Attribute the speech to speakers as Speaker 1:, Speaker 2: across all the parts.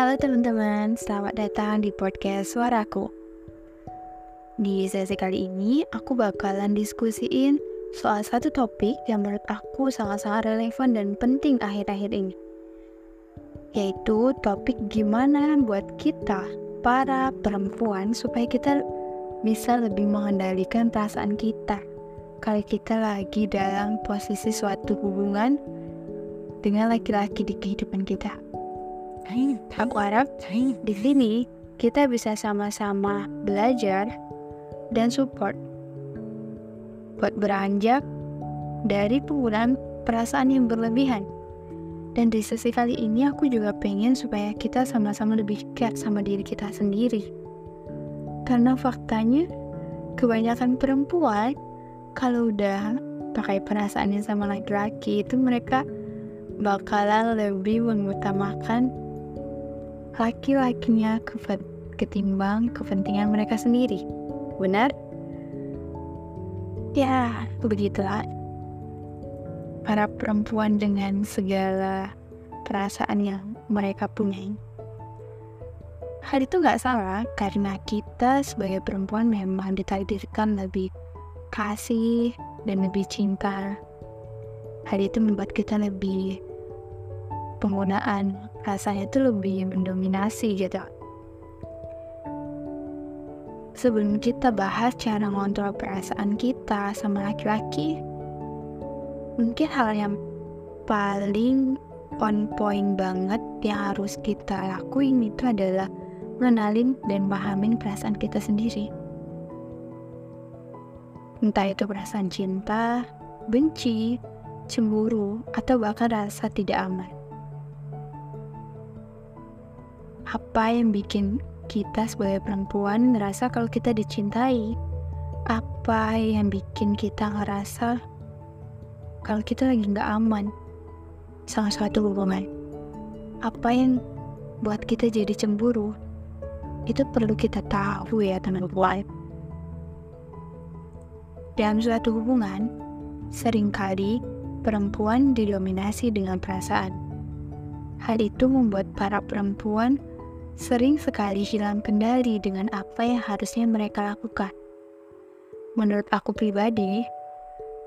Speaker 1: Halo teman-teman, selamat datang di podcast Suaraku. Di sesi kali ini, aku bakalan diskusiin soal satu topik yang menurut aku sangat-sangat relevan dan penting akhir-akhir ini. Yaitu topik gimana buat kita, para perempuan, supaya kita bisa lebih mengendalikan perasaan kita. Kalau kita lagi dalam posisi suatu hubungan dengan laki-laki di kehidupan kita. Aku harap di sini kita bisa sama-sama belajar dan support buat beranjak dari penggunaan perasaan yang berlebihan. Dan di sesi kali ini aku juga pengen supaya kita sama-sama lebih dekat sama diri kita sendiri. Karena faktanya kebanyakan perempuan kalau udah pakai perasaannya sama laki-laki itu mereka bakalan lebih mengutamakan laki-lakinya ketimbang kepentingan mereka sendiri. Benar? Ya, begitulah. Para perempuan dengan segala perasaan yang mereka punya. Hal itu nggak salah karena kita sebagai perempuan memang ditakdirkan lebih kasih dan lebih cinta. Hal itu membuat kita lebih penggunaan rasanya itu lebih mendominasi gitu. Sebelum kita bahas cara ngontrol perasaan kita sama laki-laki, mungkin hal yang paling on point banget yang harus kita lakuin itu adalah mengenalin dan pahamin perasaan kita sendiri. Entah itu perasaan cinta, benci, cemburu, atau bahkan rasa tidak aman. Apa yang bikin kita sebagai perempuan ngerasa kalau kita dicintai? Apa yang bikin kita ngerasa kalau kita lagi nggak aman sama suatu hubungan? Apa yang buat kita jadi cemburu? Itu perlu kita tahu ya teman-teman. Dalam suatu hubungan, sering kali perempuan didominasi dengan perasaan. Hal itu membuat para perempuan sering sekali hilang kendali dengan apa yang harusnya mereka lakukan. Menurut aku pribadi,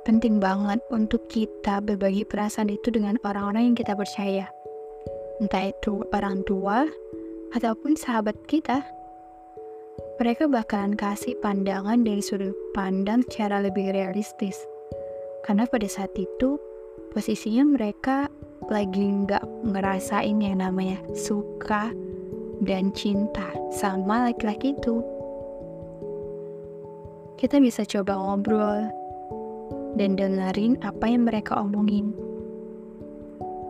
Speaker 1: penting banget untuk kita berbagi perasaan itu dengan orang-orang yang kita percaya. Entah itu orang tua ataupun sahabat kita. Mereka bakalan kasih pandangan dari sudut pandang secara lebih realistis. Karena pada saat itu, posisinya mereka lagi nggak ngerasain yang namanya suka dan cinta sama laki-laki itu. Kita bisa coba ngobrol dan dengerin apa yang mereka omongin.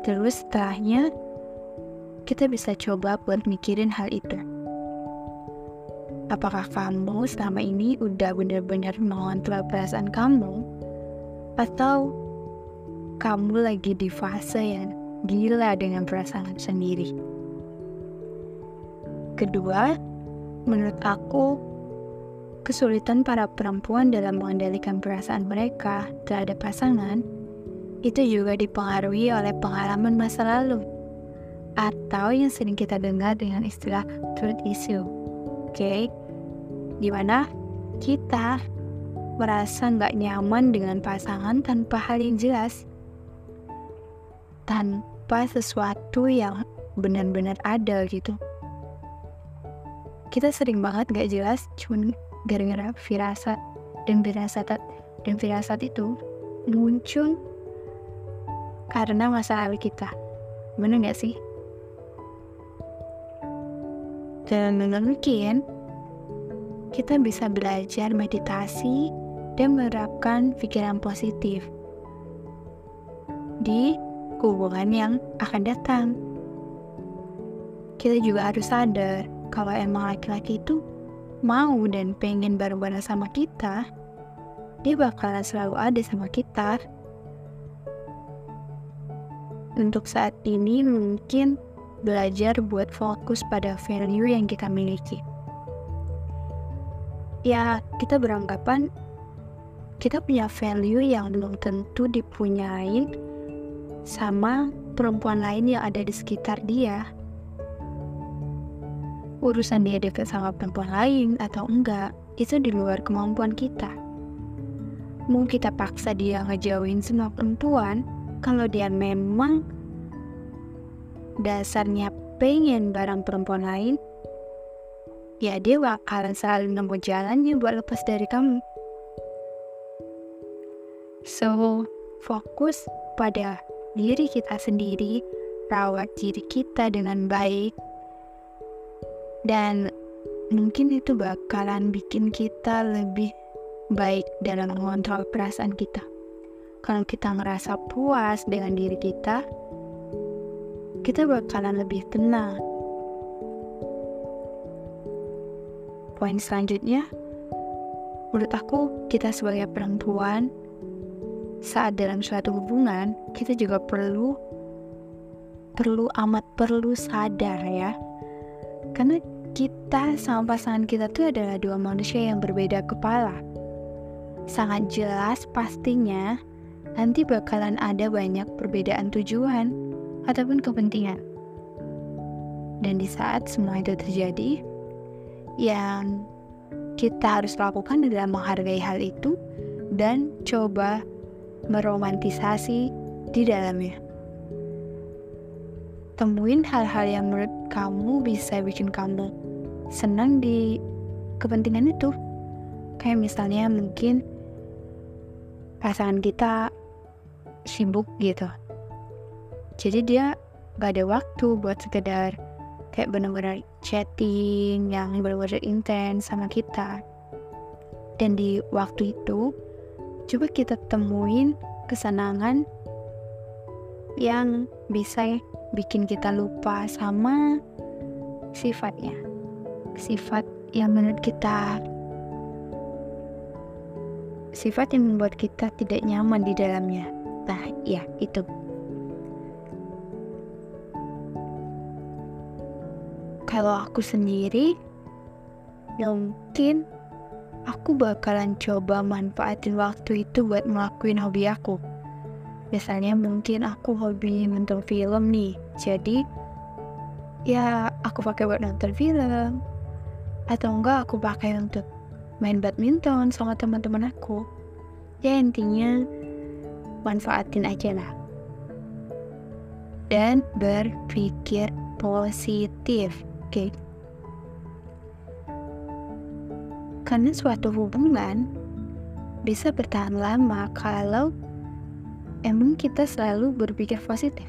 Speaker 1: Terus setelahnya, kita bisa coba buat mikirin hal itu. Apakah kamu selama ini udah benar-benar mengontrol perasaan kamu? Atau kamu lagi di fase yang gila dengan perasaan sendiri? Kedua, menurut aku, kesulitan para perempuan dalam mengendalikan perasaan mereka terhadap pasangan itu juga dipengaruhi oleh pengalaman masa lalu atau yang sering kita dengar dengan istilah truth issue. Oke, okay? di mana kita merasa nggak nyaman dengan pasangan tanpa hal yang jelas, tanpa sesuatu yang benar-benar ada gitu kita sering banget gak jelas cuman gara-gara firasat dan firasat dan firasat itu muncul karena masa lalu kita bener gak sih dan mungkin kita bisa belajar meditasi dan menerapkan pikiran positif di hubungan yang akan datang. Kita juga harus sadar kalau emang laki-laki itu mau dan pengen bareng-bareng sama kita, dia bakalan selalu ada sama kita. Untuk saat ini mungkin belajar buat fokus pada value yang kita miliki. Ya, kita beranggapan kita punya value yang belum tentu dipunyain sama perempuan lain yang ada di sekitar dia urusan dia dekat sama perempuan lain atau enggak, itu di luar kemampuan kita. Mau kita paksa dia ngejauhin semua perempuan, kalau dia memang dasarnya pengen barang perempuan lain, ya dia bakalan selalu nemu jalannya buat lepas dari kamu. So, fokus pada diri kita sendiri, rawat diri kita dengan baik, dan mungkin itu bakalan bikin kita lebih baik dalam mengontrol perasaan kita. Kalau kita ngerasa puas dengan diri kita, kita bakalan lebih tenang. Poin selanjutnya, menurut aku, kita sebagai perempuan, saat dalam suatu hubungan, kita juga perlu perlu amat perlu sadar ya. Karena kita sama pasangan kita tuh adalah dua manusia yang berbeda kepala. Sangat jelas pastinya nanti bakalan ada banyak perbedaan tujuan ataupun kepentingan. Dan di saat semua itu terjadi, yang kita harus lakukan adalah menghargai hal itu dan coba meromantisasi di dalamnya. Temuin hal-hal yang menurut kamu bisa bikin kamu senang di kepentingan itu. Kayak misalnya mungkin pasangan kita sibuk gitu. Jadi dia gak ada waktu buat sekedar kayak benar-benar chatting yang benar-benar intens sama kita. Dan di waktu itu, coba kita temuin kesenangan yang bisa bikin kita lupa sama sifatnya. Sifat yang menurut kita sifat yang membuat kita tidak nyaman di dalamnya. Nah, ya, itu. Kalau aku sendiri, mungkin aku bakalan coba manfaatin waktu itu buat ngelakuin hobi aku. Biasanya mungkin aku hobi nonton film nih, jadi ya aku pakai buat nonton film. Atau enggak aku pakai untuk main badminton sama teman-teman aku. Ya intinya manfaatin aja lah. Dan berpikir positif, oke? Okay? Karena suatu hubungan bisa bertahan lama kalau emang kita selalu berpikir positif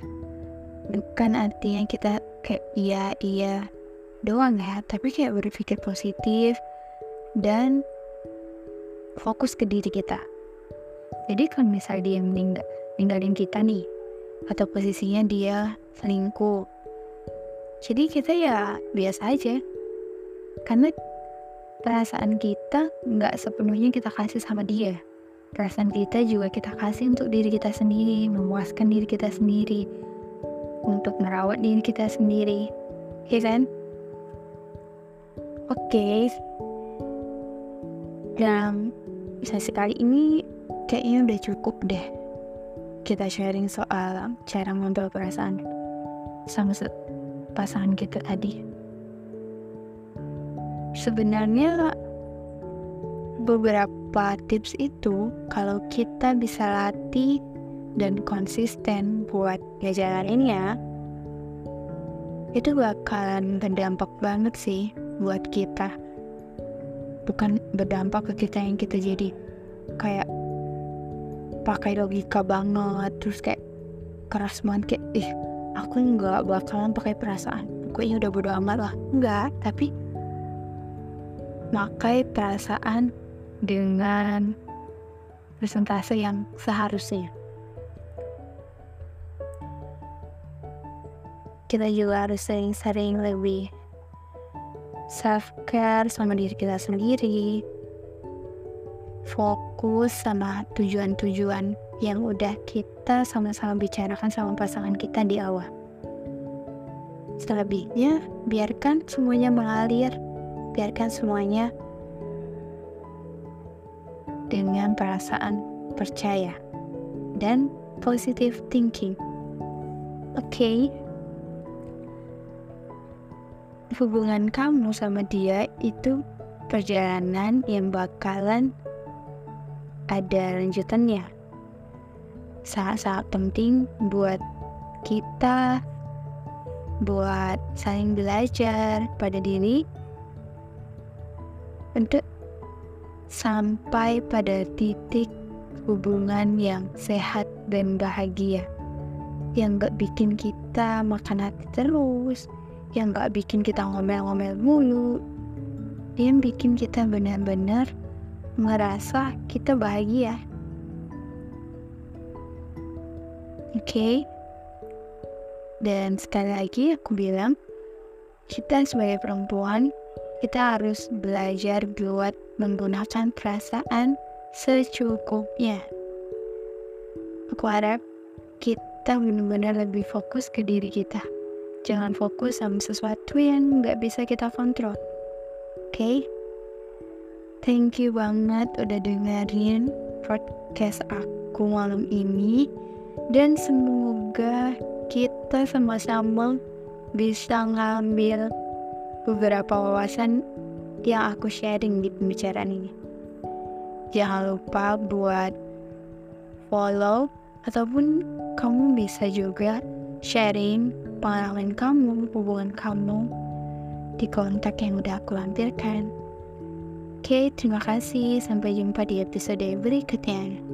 Speaker 1: bukan artinya kita kayak iya iya doang ya tapi kayak berpikir positif dan fokus ke diri kita. Jadi kalau misalnya dia meninggal ninggalin kita nih atau posisinya dia selingkuh jadi kita ya biasa aja. Karena perasaan kita nggak sepenuhnya kita kasih sama dia. Perasaan kita juga kita kasih untuk diri kita sendiri, memuaskan diri kita sendiri, untuk merawat diri kita sendiri, ya kan? Oke, okay. dan sesi kali ini kayaknya udah cukup deh kita sharing soal cara mengontrol perasaan sama pasangan kita tadi. Sebenarnya beberapa tips itu kalau kita bisa latih dan konsisten buat ngejalaninnya itu bakalan berdampak banget sih buat kita. Bukan berdampak ke kita yang kita jadi. Kayak pakai logika banget terus kayak keras banget kayak ih aku nggak bakalan pakai perasaan. Pokoknya udah bodo amat lah. Enggak tapi pakai perasaan dengan presentase yang seharusnya. Kita juga harus sering-sering lebih self-care sama diri kita sendiri, fokus sama tujuan-tujuan yang udah kita sama-sama bicarakan sama pasangan kita di awal. Selebihnya, biarkan semuanya mengalir, biarkan semuanya dengan perasaan percaya dan positive thinking. Oke. Okay. Hubungan kamu sama dia itu perjalanan yang bakalan ada lanjutannya. Sangat-sangat penting buat kita buat saling belajar pada diri untuk sampai pada titik hubungan yang sehat dan bahagia yang gak bikin kita makan hati terus yang gak bikin kita ngomel-ngomel mulu yang bikin kita benar-benar merasa kita bahagia oke okay? dan sekali lagi aku bilang kita sebagai perempuan kita harus belajar buat menggunakan perasaan secukupnya. Aku harap kita benar-benar lebih fokus ke diri kita. Jangan fokus sama sesuatu yang nggak bisa kita kontrol. Oke? Okay? Thank you banget udah dengerin podcast aku malam ini. Dan semoga kita sama-sama bisa ngambil beberapa wawasan yang aku sharing di pembicaraan ini. Jangan lupa buat follow ataupun kamu bisa juga sharing pengalaman kamu, hubungan kamu di kontak yang udah aku lampirkan. Oke, terima kasih. Sampai jumpa di episode berikutnya.